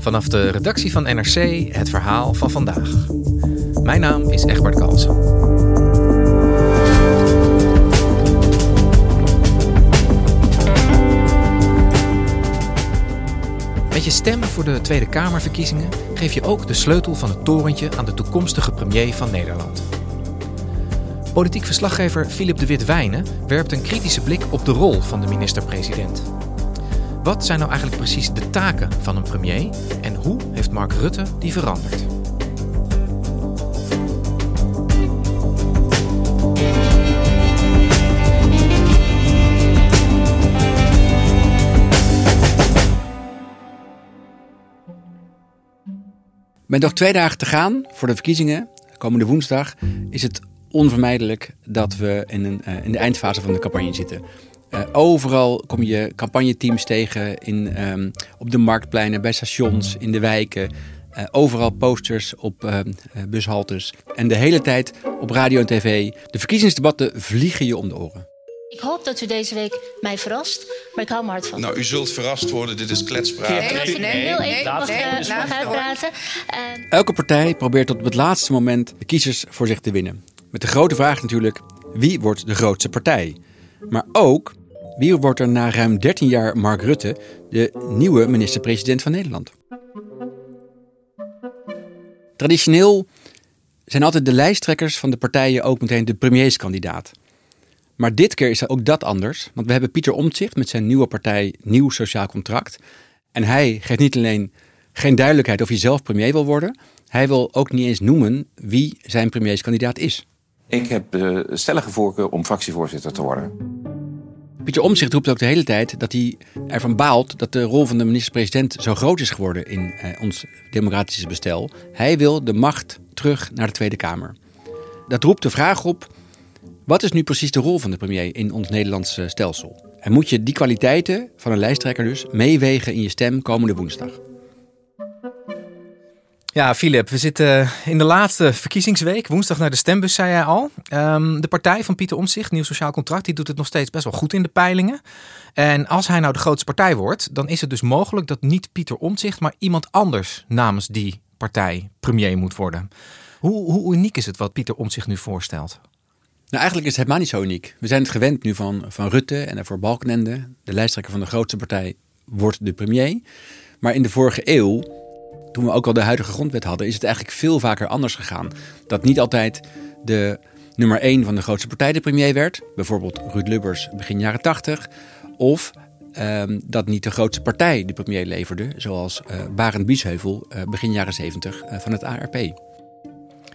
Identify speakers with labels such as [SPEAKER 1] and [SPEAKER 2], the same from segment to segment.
[SPEAKER 1] Vanaf de redactie van NRC het verhaal van vandaag. Mijn naam is Egbert Kalsen. Met je stem voor de Tweede Kamerverkiezingen geef je ook de sleutel van het torentje aan de toekomstige premier van Nederland. Politiek verslaggever Philip de Wit-Wijnen werpt een kritische blik op de rol van de minister-president. Wat zijn nou eigenlijk precies de taken van een premier en hoe heeft Mark Rutte die veranderd?
[SPEAKER 2] Met nog twee dagen te gaan voor de verkiezingen, komende woensdag, is het onvermijdelijk dat we in, een, uh, in de eindfase van de campagne zitten. Uh, overal kom je campagneteams tegen in, um, op de marktpleinen, bij stations, in de wijken. Uh, overal posters op bushaltes. En de hele tijd op radio en tv. De verkiezingsdebatten vliegen je om de oren.
[SPEAKER 3] Ik hoop dat u deze week mij verrast, maar ik hou me hard van.
[SPEAKER 4] Nou, u zult verrast worden. Dit is kletspraat.
[SPEAKER 3] Nee, nee, nee, heel even mag, mag uitpraten.
[SPEAKER 2] Elke partij probeert tot op het laatste moment de kiezers voor zich te winnen. Met de grote vraag natuurlijk, wie wordt de grootste partij? Maar ook, wie wordt er na ruim 13 jaar Mark Rutte de nieuwe minister-president van Nederland? Traditioneel zijn altijd de lijsttrekkers van de partijen ook meteen de premierskandidaat. Maar dit keer is ook dat anders, want we hebben Pieter Omtzigt met zijn nieuwe partij Nieuw Sociaal Contract. En hij geeft niet alleen geen duidelijkheid of hij zelf premier wil worden, hij wil ook niet eens noemen wie zijn premierskandidaat is.
[SPEAKER 5] Ik heb uh, stellige voorkeur om fractievoorzitter te worden.
[SPEAKER 2] Pieter Omtzigt roept ook de hele tijd dat hij ervan baalt dat de rol van de minister-president zo groot is geworden in uh, ons democratische bestel. Hij wil de macht terug naar de Tweede Kamer. Dat roept de vraag op wat is nu precies de rol van de premier in ons Nederlandse stelsel? En moet je die kwaliteiten van een lijsttrekker dus meewegen in je stem komende woensdag?
[SPEAKER 1] Ja, Filip, we zitten in de laatste verkiezingsweek. Woensdag naar de stembus, zei jij al. Um, de partij van Pieter Omtzigt, Nieuw Sociaal Contract, die doet het nog steeds best wel goed in de peilingen. En als hij nou de grootste partij wordt, dan is het dus mogelijk dat niet Pieter Omtzigt, maar iemand anders namens die partij premier moet worden. Hoe, hoe uniek is het wat Pieter Omtzigt nu voorstelt?
[SPEAKER 2] Nou, eigenlijk is het helemaal niet zo uniek. We zijn het gewend nu van, van Rutte en voor Balkenende. De lijsttrekker van de grootste partij wordt de premier. Maar in de vorige eeuw, toen we ook al de huidige grondwet hadden, is het eigenlijk veel vaker anders gegaan. Dat niet altijd de nummer één van de grootste partij de premier werd. Bijvoorbeeld Ruud Lubbers begin jaren 80. Of um, dat niet de grootste partij de premier leverde, zoals uh, Barend Biesheuvel uh, begin jaren 70 uh, van het ARP.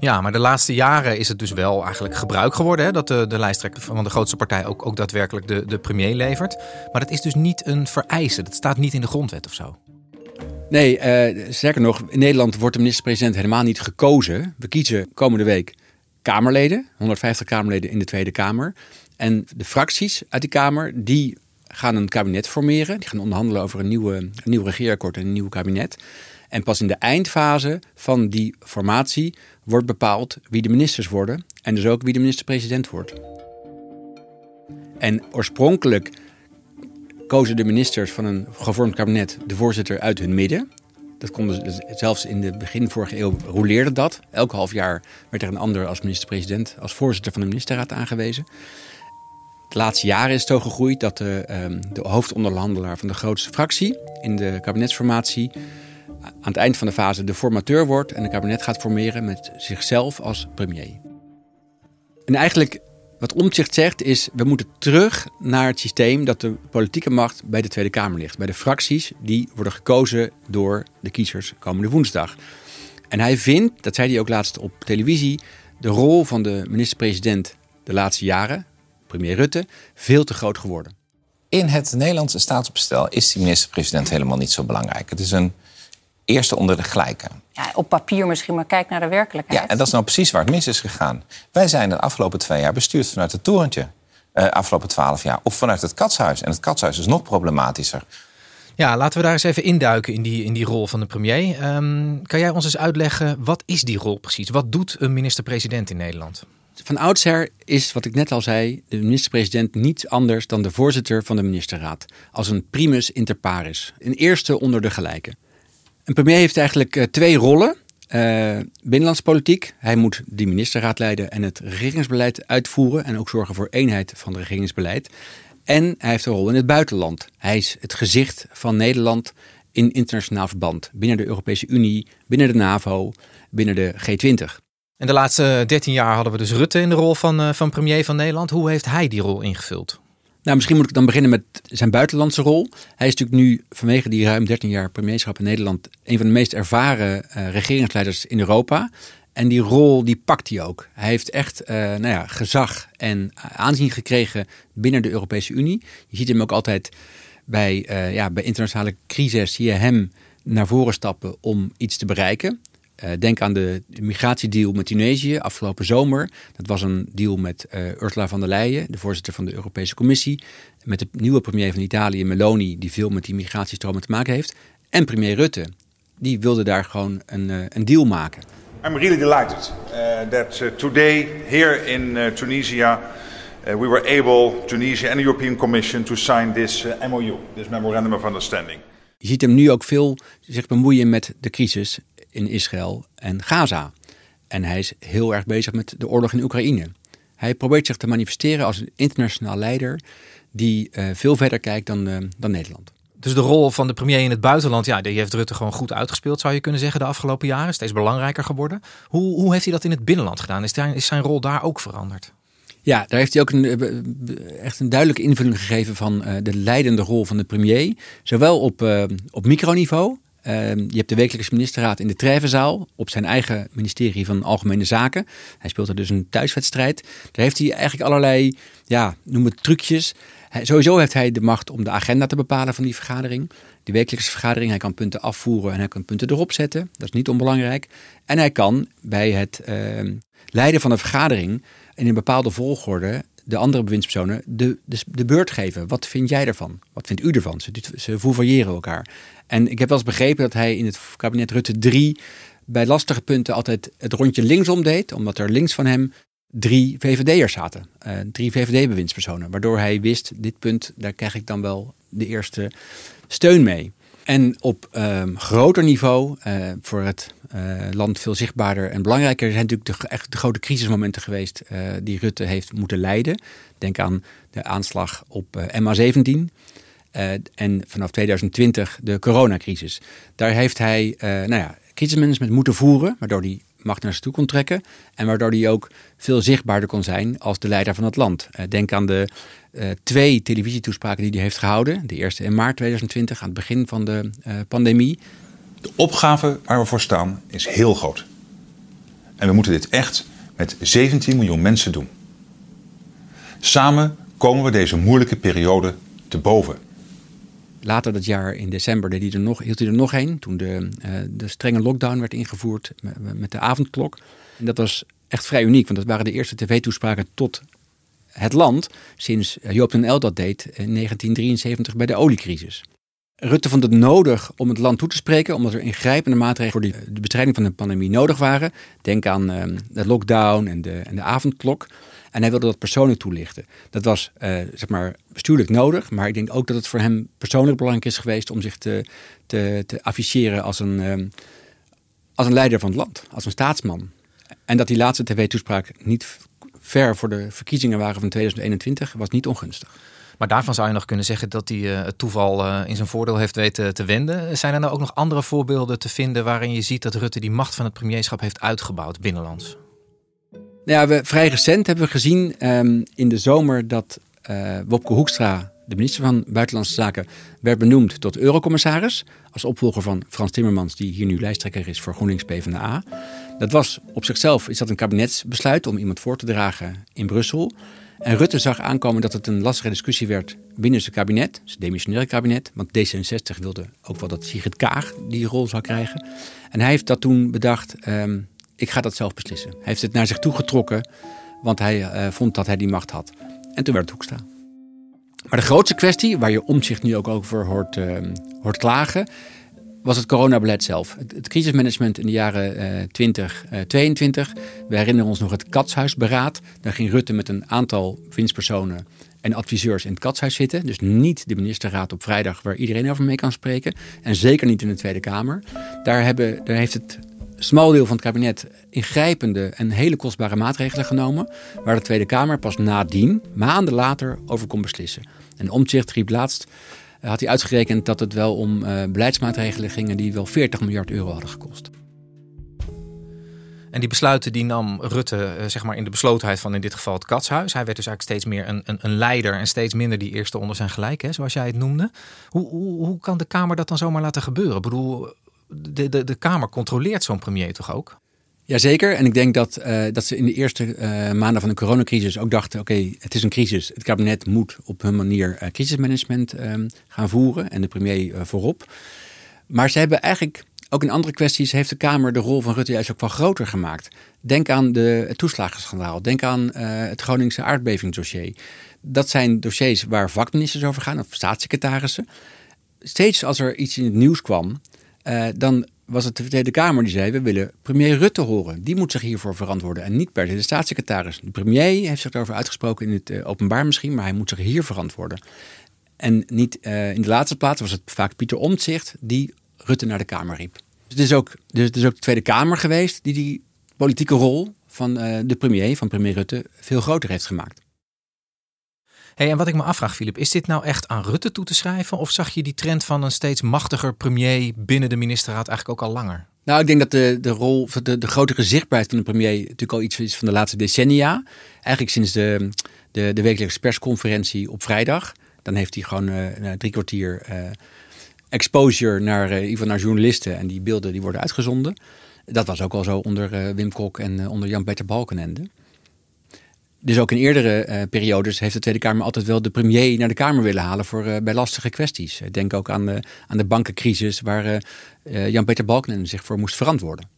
[SPEAKER 1] Ja, maar de laatste jaren is het dus wel eigenlijk gebruik geworden hè, dat de, de lijsttrekker van de grootste partij ook, ook daadwerkelijk de, de premier levert. Maar dat is dus niet een vereiste. Dat staat niet in de grondwet of zo.
[SPEAKER 2] Nee, uh, sterker nog, in Nederland wordt de minister-president helemaal niet gekozen. We kiezen komende week Kamerleden, 150 Kamerleden in de Tweede Kamer. En de fracties uit die Kamer, die gaan een kabinet formeren. Die gaan onderhandelen over een, nieuwe, een nieuw regeerakkoord en een nieuw kabinet. En pas in de eindfase van die formatie wordt bepaald wie de ministers worden en dus ook wie de minister-president wordt. En oorspronkelijk kozen de ministers van een gevormd kabinet de voorzitter uit hun midden. Dat konden zelfs in de begin vorige eeuw roleerde dat. Elk half jaar werd er een ander als minister-president, als voorzitter van de ministerraad aangewezen. De laatste jaren is het zo gegroeid dat de, ehm, de hoofdonderhandelaar van de grootste fractie in de kabinetsformatie aan het eind van de fase de formateur wordt en een kabinet gaat formeren met zichzelf als premier. En eigenlijk wat Omtzigt zegt is, we moeten terug naar het systeem dat de politieke macht bij de Tweede Kamer ligt. Bij de fracties die worden gekozen door de kiezers komende woensdag. En hij vindt, dat zei hij ook laatst op televisie, de rol van de minister-president de laatste jaren, premier Rutte, veel te groot geworden.
[SPEAKER 5] In het Nederlandse staatsopstel is die minister-president helemaal niet zo belangrijk. Het is een eerste onder de gelijken.
[SPEAKER 6] Ja, op papier misschien, maar kijk naar de werkelijkheid.
[SPEAKER 5] Ja, en dat is nou precies waar het mis is gegaan. Wij zijn de afgelopen twee jaar bestuurd vanuit het torentje. Uh, afgelopen twaalf jaar. Of vanuit het katshuis. En het katshuis is nog problematischer.
[SPEAKER 1] Ja, laten we daar eens even induiken in die, in die rol van de premier. Um, kan jij ons eens uitleggen, wat is die rol precies? Wat doet een minister-president in Nederland?
[SPEAKER 2] Van oudsher is, wat ik net al zei, de minister-president niets anders dan de voorzitter van de ministerraad. Als een primus inter pares. Een eerste onder de gelijken. Een premier heeft eigenlijk uh, twee rollen. Uh, binnenlandse politiek. Hij moet die ministerraad leiden en het regeringsbeleid uitvoeren. En ook zorgen voor eenheid van het regeringsbeleid. En hij heeft een rol in het buitenland. Hij is het gezicht van Nederland in internationaal verband. Binnen de Europese Unie, binnen de NAVO, binnen de G20.
[SPEAKER 1] En de laatste 13 jaar hadden we dus Rutte in de rol van, uh, van premier van Nederland. Hoe heeft hij die rol ingevuld?
[SPEAKER 2] Nou, misschien moet ik dan beginnen met zijn buitenlandse rol. Hij is natuurlijk nu vanwege die ruim 13 jaar premierschap in Nederland een van de meest ervaren uh, regeringsleiders in Europa. En die rol die pakt hij ook. Hij heeft echt uh, nou ja, gezag en aanzien gekregen binnen de Europese Unie. Je ziet hem ook altijd bij, uh, ja, bij internationale crisis, zie je hem naar voren stappen om iets te bereiken. Uh, denk aan de migratiedeal met Tunesië afgelopen zomer. Dat was een deal met uh, Ursula von der Leyen, de voorzitter van de Europese Commissie. Met de nieuwe premier van Italië, Meloni, die veel met die migratiestromen te maken heeft. En premier Rutte, die wilde daar gewoon een, uh, een deal maken.
[SPEAKER 4] I'm really delighted that today here in Tunisia we were able, Tunisia and the European Commission, to sign this MOU, this Memorandum of Understanding.
[SPEAKER 2] Je ziet hem nu ook veel zich bemoeien met de crisis in Israël en Gaza. En hij is heel erg bezig met de oorlog in Oekraïne. Hij probeert zich te manifesteren als een internationaal leider die uh, veel verder kijkt dan, uh, dan Nederland.
[SPEAKER 1] Dus de rol van de premier in het buitenland, ja, die heeft Rutte gewoon goed uitgespeeld, zou je kunnen zeggen, de afgelopen jaren. Steeds belangrijker geworden. Hoe, hoe heeft hij dat in het binnenland gedaan? Is, daar, is zijn rol daar ook veranderd?
[SPEAKER 2] Ja, daar heeft hij ook een, echt een duidelijke invulling gegeven van de leidende rol van de premier. Zowel op, op microniveau, je hebt de wekelijkse ministerraad in de Trevenzaal op zijn eigen ministerie van Algemene Zaken. Hij speelt er dus een thuiswedstrijd. Daar heeft hij eigenlijk allerlei, ja, noem het trucjes. Hij, sowieso heeft hij de macht om de agenda te bepalen van die vergadering. Die wekelijkse vergadering, hij kan punten afvoeren en hij kan punten erop zetten. Dat is niet onbelangrijk. En hij kan bij het uh, leiden van een vergadering in een bepaalde volgorde de andere bewindspersonen de, de, de, beurt geven. Wat vind jij ervan? Wat vindt u ervan? Ze, ze elkaar. En ik heb wel eens begrepen dat hij in het kabinet Rutte 3 bij lastige punten altijd het rondje linksom deed, omdat er links van hem drie VVD'ers zaten. Uh, drie VVD-bewindspersonen. Waardoor hij wist, dit punt, daar krijg ik dan wel de eerste steun mee. En op um, groter niveau, uh, voor het land veel zichtbaarder en belangrijker, zijn natuurlijk de, echt de grote crisismomenten geweest uh, die Rutte heeft moeten leiden. Denk aan de aanslag op MH17 en vanaf 2020 de coronacrisis. Daar heeft hij nou ja, crisismanagement moeten voeren, waardoor hij macht naar zich toe kon trekken. En waardoor hij ook veel zichtbaarder kon zijn als de leider van het land. Denk aan de twee televisietoespraken die hij heeft gehouden. De eerste in maart 2020, aan het begin van de pandemie.
[SPEAKER 7] De opgave waar we voor staan is heel groot. En we moeten dit echt met 17 miljoen mensen doen. Samen komen we deze moeilijke periode te boven.
[SPEAKER 2] Later dat jaar in december er nog, hield hij er nog een. Toen de, uh, de strenge lockdown werd ingevoerd met, de avondklok. En dat was echt vrij uniek, want dat waren de eerste tv-toespraken tot het land sinds Joop den El dat deed in 1973 bij de oliecrisis. Rutte vond het nodig om het land toe te spreken, omdat er ingrijpende maatregelen voor de bestrijding van de pandemie nodig waren. Denk aan uh, de lockdown en de, en de avondklok. En hij wilde dat persoonlijk toelichten. Dat was uh, zeg maar bestuurlijk nodig, maar ik denk ook dat het voor hem persoonlijk belangrijk is geweest om zich te, te, te afficheren als een, um, als een leider van het land, als een staatsman. En dat die laatste tv-toespraak niet ver voor de verkiezingen waren van 2021, was niet ongunstig.
[SPEAKER 1] Maar daarvan zou je nog kunnen zeggen dat hij uh, het toeval uh, in zijn voordeel heeft weten te wenden. Zijn er nou ook nog andere voorbeelden te vinden waarin je ziet dat Rutte die macht van het premierschap heeft uitgebouwd binnenlands?
[SPEAKER 2] Nou ja, we, vrij recent hebben we gezien um, in de zomer dat uh, Wopke Hoekstra, de minister van Buitenlandse Zaken, werd benoemd tot eurocommissaris. Als opvolger van Frans Timmermans, die hier nu lijsttrekker is voor GroenLinks PvdA. Dat was op zichzelf is dat een kabinetsbesluit om iemand voor te dragen in Brussel. En Rutte zag aankomen dat het een lastige discussie werd binnen zijn kabinet, zijn demissionaire kabinet. Want D66 wilde ook wel dat Sigrid Kaag die rol zou krijgen. En hij heeft dat toen bedacht, um, ik ga dat zelf beslissen. Hij heeft het naar zich toe getrokken, want hij uh, vond dat hij die macht had. En toen werd het Hoekstra. Maar de grootste kwestie, waar je omzicht nu ook over hoort, uh, hoort klagen, was het coronabeleid zelf. Het, crisismanagement in de jaren uh, 2022. Uh, We herinneren ons nog het Katshuisberaad. Daar ging Rutte met een aantal winstpersonen en adviseurs in het Katshuis zitten. Dus niet de ministerraad op vrijdag waar iedereen over mee kan spreken. En zeker niet in de Tweede Kamer. Daar, hebben, daar heeft het smal deel van het kabinet ingrijpende en hele kostbare maatregelen genomen. Waar de Tweede Kamer pas nadien, maanden later, over kon beslissen. En Omtzigt riep laatst had hij uitgerekend dat het wel om uh, beleidsmaatregelen gingen die wel 40 miljard euro hadden gekost.
[SPEAKER 1] En die besluiten die nam Rutte uh, zeg maar in de beslotenheid van in dit geval het katshuis. Hij werd dus eigenlijk steeds meer een, een, een leider en steeds minder die eerste onder zijn gelijk, hè, zoals jij het noemde. Hoe, hoe, hoe kan de Kamer dat dan zomaar laten gebeuren? Ik bedoel, de, de, de Kamer controleert zo'n premier toch ook?
[SPEAKER 2] Jazeker, en ik denk dat, uh, dat ze in de eerste uh, maanden van de coronacrisis ook dachten: oké, het is een crisis. Het kabinet moet op hun manier uh, crisismanagement gaan voeren en de premier voorop. Maar ze hebben eigenlijk ook in andere kwesties heeft de Kamer de rol van Rutte juist ook wel groter gemaakt. Denk aan de, het toeslagenschandaal, denk aan het Groningse aardbevingsdossier. Dat zijn dossiers waar vakministers over gaan, of staatssecretarissen. Steeds als er iets in het nieuws kwam, dan was het de Tweede Kamer die zei: We willen premier Rutte horen. Die moet zich hiervoor verantwoorden en niet per se de staatssecretaris. De premier heeft zich daarover uitgesproken in het uh, openbaar misschien, maar hij moet zich hier verantwoorden. En niet uh, in de laatste plaats was het vaak Pieter Omtzigt die Rutte naar de Kamer riep. Dus het is ook, dus het is ook de Tweede Kamer geweest die die politieke rol van uh, de premier, van premier Rutte, veel groter heeft gemaakt.
[SPEAKER 1] Hey, en wat ik me afvraag, Filip, is dit nou echt aan Rutte toe te schrijven? Of zag je die trend van een steeds machtiger premier binnen de ministerraad eigenlijk ook al langer?
[SPEAKER 2] Nou, ik denk dat de, de rol, de, de grotere zichtbaarheid van de premier natuurlijk al iets is van de laatste decennia. Eigenlijk sinds de, de, de wekelijkse persconferentie op vrijdag. Dan heeft hij gewoon uh, drie kwartier uh, exposure naar, uh, naar journalisten. En die beelden die worden uitgezonden. Dat was ook al zo onder Wim Kok en onder Jan-Peter Balkenende. Dus ook in eerdere uh, periodes heeft de Tweede Kamer altijd wel de premier naar de Kamer willen halen voor, uh, bij lastige kwesties. Denk ook aan de, aan de bankencrisis waar uh, Jan-Peter Balkenende zich voor moest verantwoorden.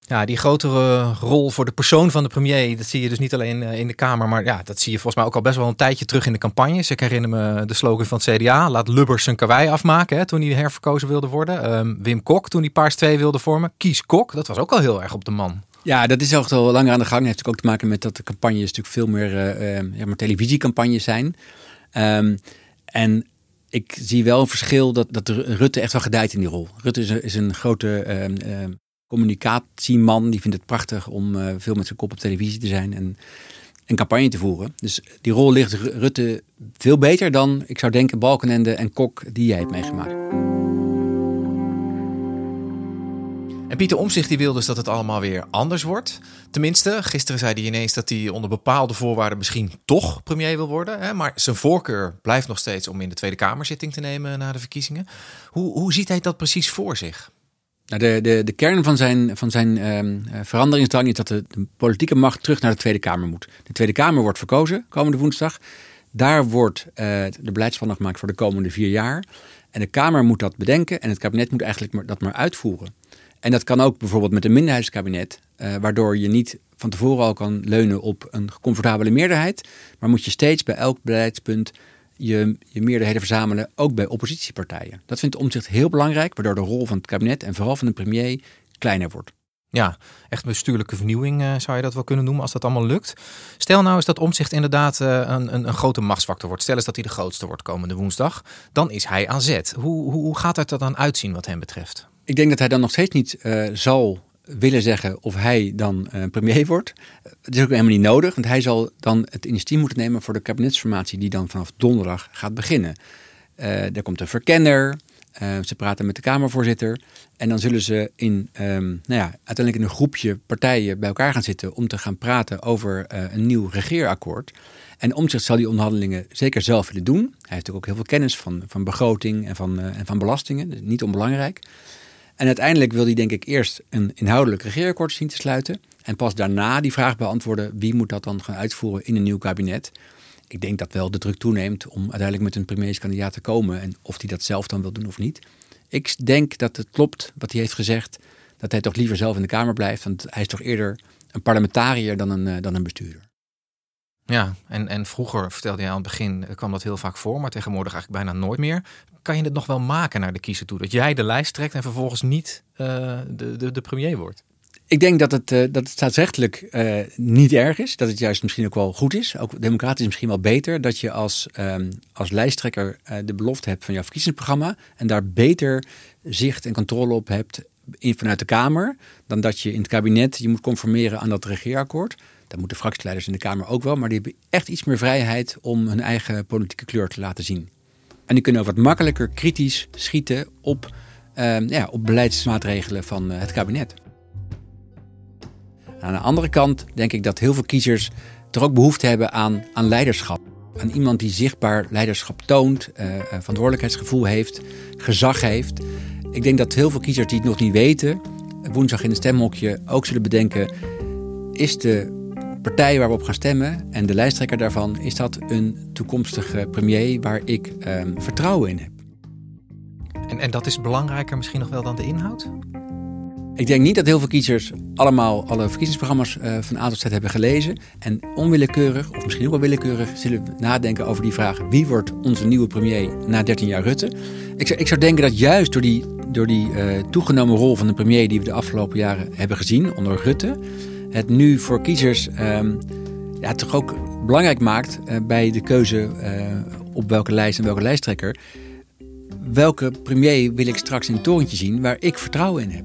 [SPEAKER 1] Ja, die grotere rol voor de persoon van de premier, dat zie je dus niet alleen in de Kamer, maar ja, dat zie je volgens mij ook al best wel een tijdje terug in de campagnes. Ik herinner me de slogan van het CDA, laat Lubbers zijn karwei afmaken, hè, toen hij herverkozen wilde worden. Um, Wim Kok, toen hij Paars 2 wilde vormen. Kies Kok, dat was ook al heel erg op de man.
[SPEAKER 2] Ja, dat is echt al langer aan de gang. Dat heeft ook te maken met dat de campagnes natuurlijk veel meer uh, uh, ja, maar televisiecampagnes zijn. Um, en ik zie wel een verschil dat, dat Rutte echt wel gedijt in die rol. Rutte is, is een grote uh, communicatieman. Die vindt het prachtig om uh, veel met zijn kop op televisie te zijn en een campagne te voeren. Dus die rol ligt Rutte veel beter dan, ik zou denken, Balkenende en Kok die jij hebt meegemaakt.
[SPEAKER 1] En Pieter Omzicht wil dus dat het allemaal weer anders wordt. Tenminste, gisteren zei hij ineens dat hij onder bepaalde voorwaarden misschien toch premier wil worden. Hè? Maar zijn voorkeur blijft nog steeds om in de Tweede Kamer zitting te nemen na de verkiezingen. Hoe, hoe ziet hij dat precies voor zich?
[SPEAKER 2] Nou, de, de, de kern van zijn, van zijn um, veranderingsdrang is dat de, politieke macht terug naar de Tweede Kamer moet. De Tweede Kamer wordt verkozen komende woensdag. Daar wordt uh, de beleidsplan gemaakt voor de komende vier jaar. En de Kamer moet dat bedenken en het kabinet moet eigenlijk dat maar uitvoeren. En dat kan ook bijvoorbeeld met een minderheidskabinet, uh, waardoor je niet van tevoren al kan leunen op een comfortabele meerderheid, maar moet je steeds bij elk beleidspunt je, je meerderheden verzamelen, ook bij oppositiepartijen. Dat vindt Omzicht heel belangrijk, waardoor de rol van het kabinet en vooral van de premier kleiner wordt.
[SPEAKER 1] Ja, echt bestuurlijke vernieuwing uh, zou je dat wel kunnen noemen als dat allemaal lukt. Stel nou eens dat Omzicht inderdaad uh, een, een, een, grote machtsfactor wordt. Stel eens dat hij de grootste wordt komende woensdag. Dan is hij aan zet. Hoe, hoe, hoe gaat het er dan uitzien wat hem betreft?
[SPEAKER 2] Ik denk dat hij dan nog steeds niet uh, zal willen zeggen of hij dan uh, premier wordt. Het is ook helemaal niet nodig, want hij zal dan het initiatief moeten nemen voor de kabinetsformatie die dan vanaf donderdag gaat beginnen. Uh, er komt een verkenner, ze praten met de Kamervoorzitter en dan zullen ze in, um, nou ja, uiteindelijk in een groepje partijen bij elkaar gaan zitten om te gaan praten over een nieuw regeerakkoord. En Omtzigt zal die onderhandelingen zeker zelf willen doen. Hij heeft natuurlijk ook heel veel kennis van, van begroting en van, en van belastingen, dus niet onbelangrijk. En uiteindelijk wil hij denk ik eerst een inhoudelijk regeerakkoord zien te sluiten. En pas daarna die vraag beantwoorden wie moet dat dan gaan uitvoeren in een nieuw kabinet. Ik denk dat wel de druk toeneemt om uiteindelijk met een premierskandidaat te komen. En of hij dat zelf dan wil doen of niet. Ik denk dat het klopt wat hij heeft gezegd. Dat hij toch liever zelf in de Kamer blijft. Want hij is toch eerder een parlementariër dan een, eh, dan een bestuurder.
[SPEAKER 1] Ja, en, en vroeger vertelde je aan het begin, kwam dat heel vaak voor, maar tegenwoordig eigenlijk bijna nooit meer. Kan je het nog wel maken naar de kiezer toe? Dat jij de lijst trekt en vervolgens niet uh, de, de, de premier wordt?
[SPEAKER 2] Ik denk dat het, uh, dat het staatsrechtelijk uh, niet erg is. Dat het juist misschien ook wel goed is. Ook democratisch misschien wel beter. Dat je als, um, als lijsttrekker de belofte hebt van jouw verkiezingsprogramma. En daar beter zicht en controle op hebt in, vanuit de Kamer. Dan dat je in het kabinet je moet conformeren aan dat regeerakkoord. Dat moeten fractieleiders in de Kamer ook wel. Maar die hebben echt iets meer vrijheid om hun eigen politieke kleur te laten zien. En die kunnen ook wat makkelijker kritisch schieten op, uh, ja, op beleidsmaatregelen van uh, het kabinet. Aan de andere kant denk ik dat heel veel kiezers toch ook behoefte hebben aan, aan leiderschap. Aan iemand die zichtbaar leiderschap toont, uh, verantwoordelijkheidsgevoel heeft, gezag heeft. Ik denk dat heel veel kiezers die het nog niet weten, woensdag in het stemhokje ook zullen bedenken: is de partij waar we op gaan stemmen en de lijsttrekker daarvan, is dat een toekomstige premier waar ik ehm, vertrouwen in heb.
[SPEAKER 1] En, en dat is belangrijker misschien nog wel dan de inhoud?
[SPEAKER 2] Ik denk niet dat heel veel kiezers allemaal alle verkiezingsprogramma's uh, van A tot Z hebben gelezen. En onwillekeurig, of misschien ook wel willekeurig, zullen nadenken over die vraag: wie wordt onze nieuwe premier na 13 jaar Rutte? Ik zou, ik zou denken dat juist door die, door die uh, toegenomen rol van de premier die we de afgelopen jaren hebben gezien onder Rutte, het nu voor kiezers um, ja, toch ook belangrijk maakt uh, bij de keuze uh, op welke lijst en welke lijsttrekker. Welke premier wil ik straks in het torentje zien waar ik vertrouwen in heb?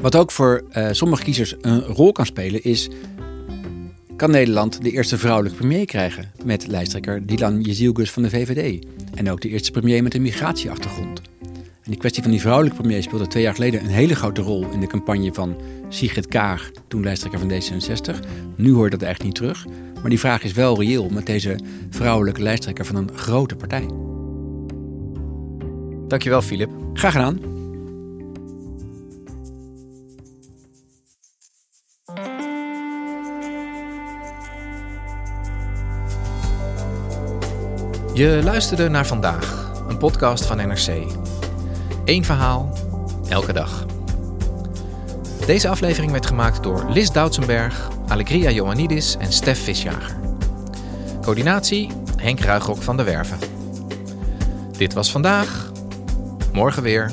[SPEAKER 2] Wat ook voor uh, sommige kiezers een rol kan spelen is... kan Nederland de eerste vrouwelijke premier krijgen... met lijsttrekker Dilan Jezielgus van de VVD. En ook de eerste premier met een migratieachtergrond. En die kwestie van die vrouwelijke premier speelde twee jaar geleden... een hele grote rol in de campagne van Sigrid Kaag, toen lijsttrekker van D66. Nu hoor je dat eigenlijk niet terug. Maar die vraag is wel reëel met deze vrouwelijke lijsttrekker van een grote partij.
[SPEAKER 1] Dankjewel, Filip.
[SPEAKER 2] Graag gedaan.
[SPEAKER 1] Je luisterde naar vandaag, een podcast van NRC. Eén verhaal, elke dag. Deze aflevering werd gemaakt door Lis Doutsenberg, Allegria Joannidis en Stef Visjager. Coördinatie Henk Ruigrok van der Werven. Dit was vandaag. Morgen weer.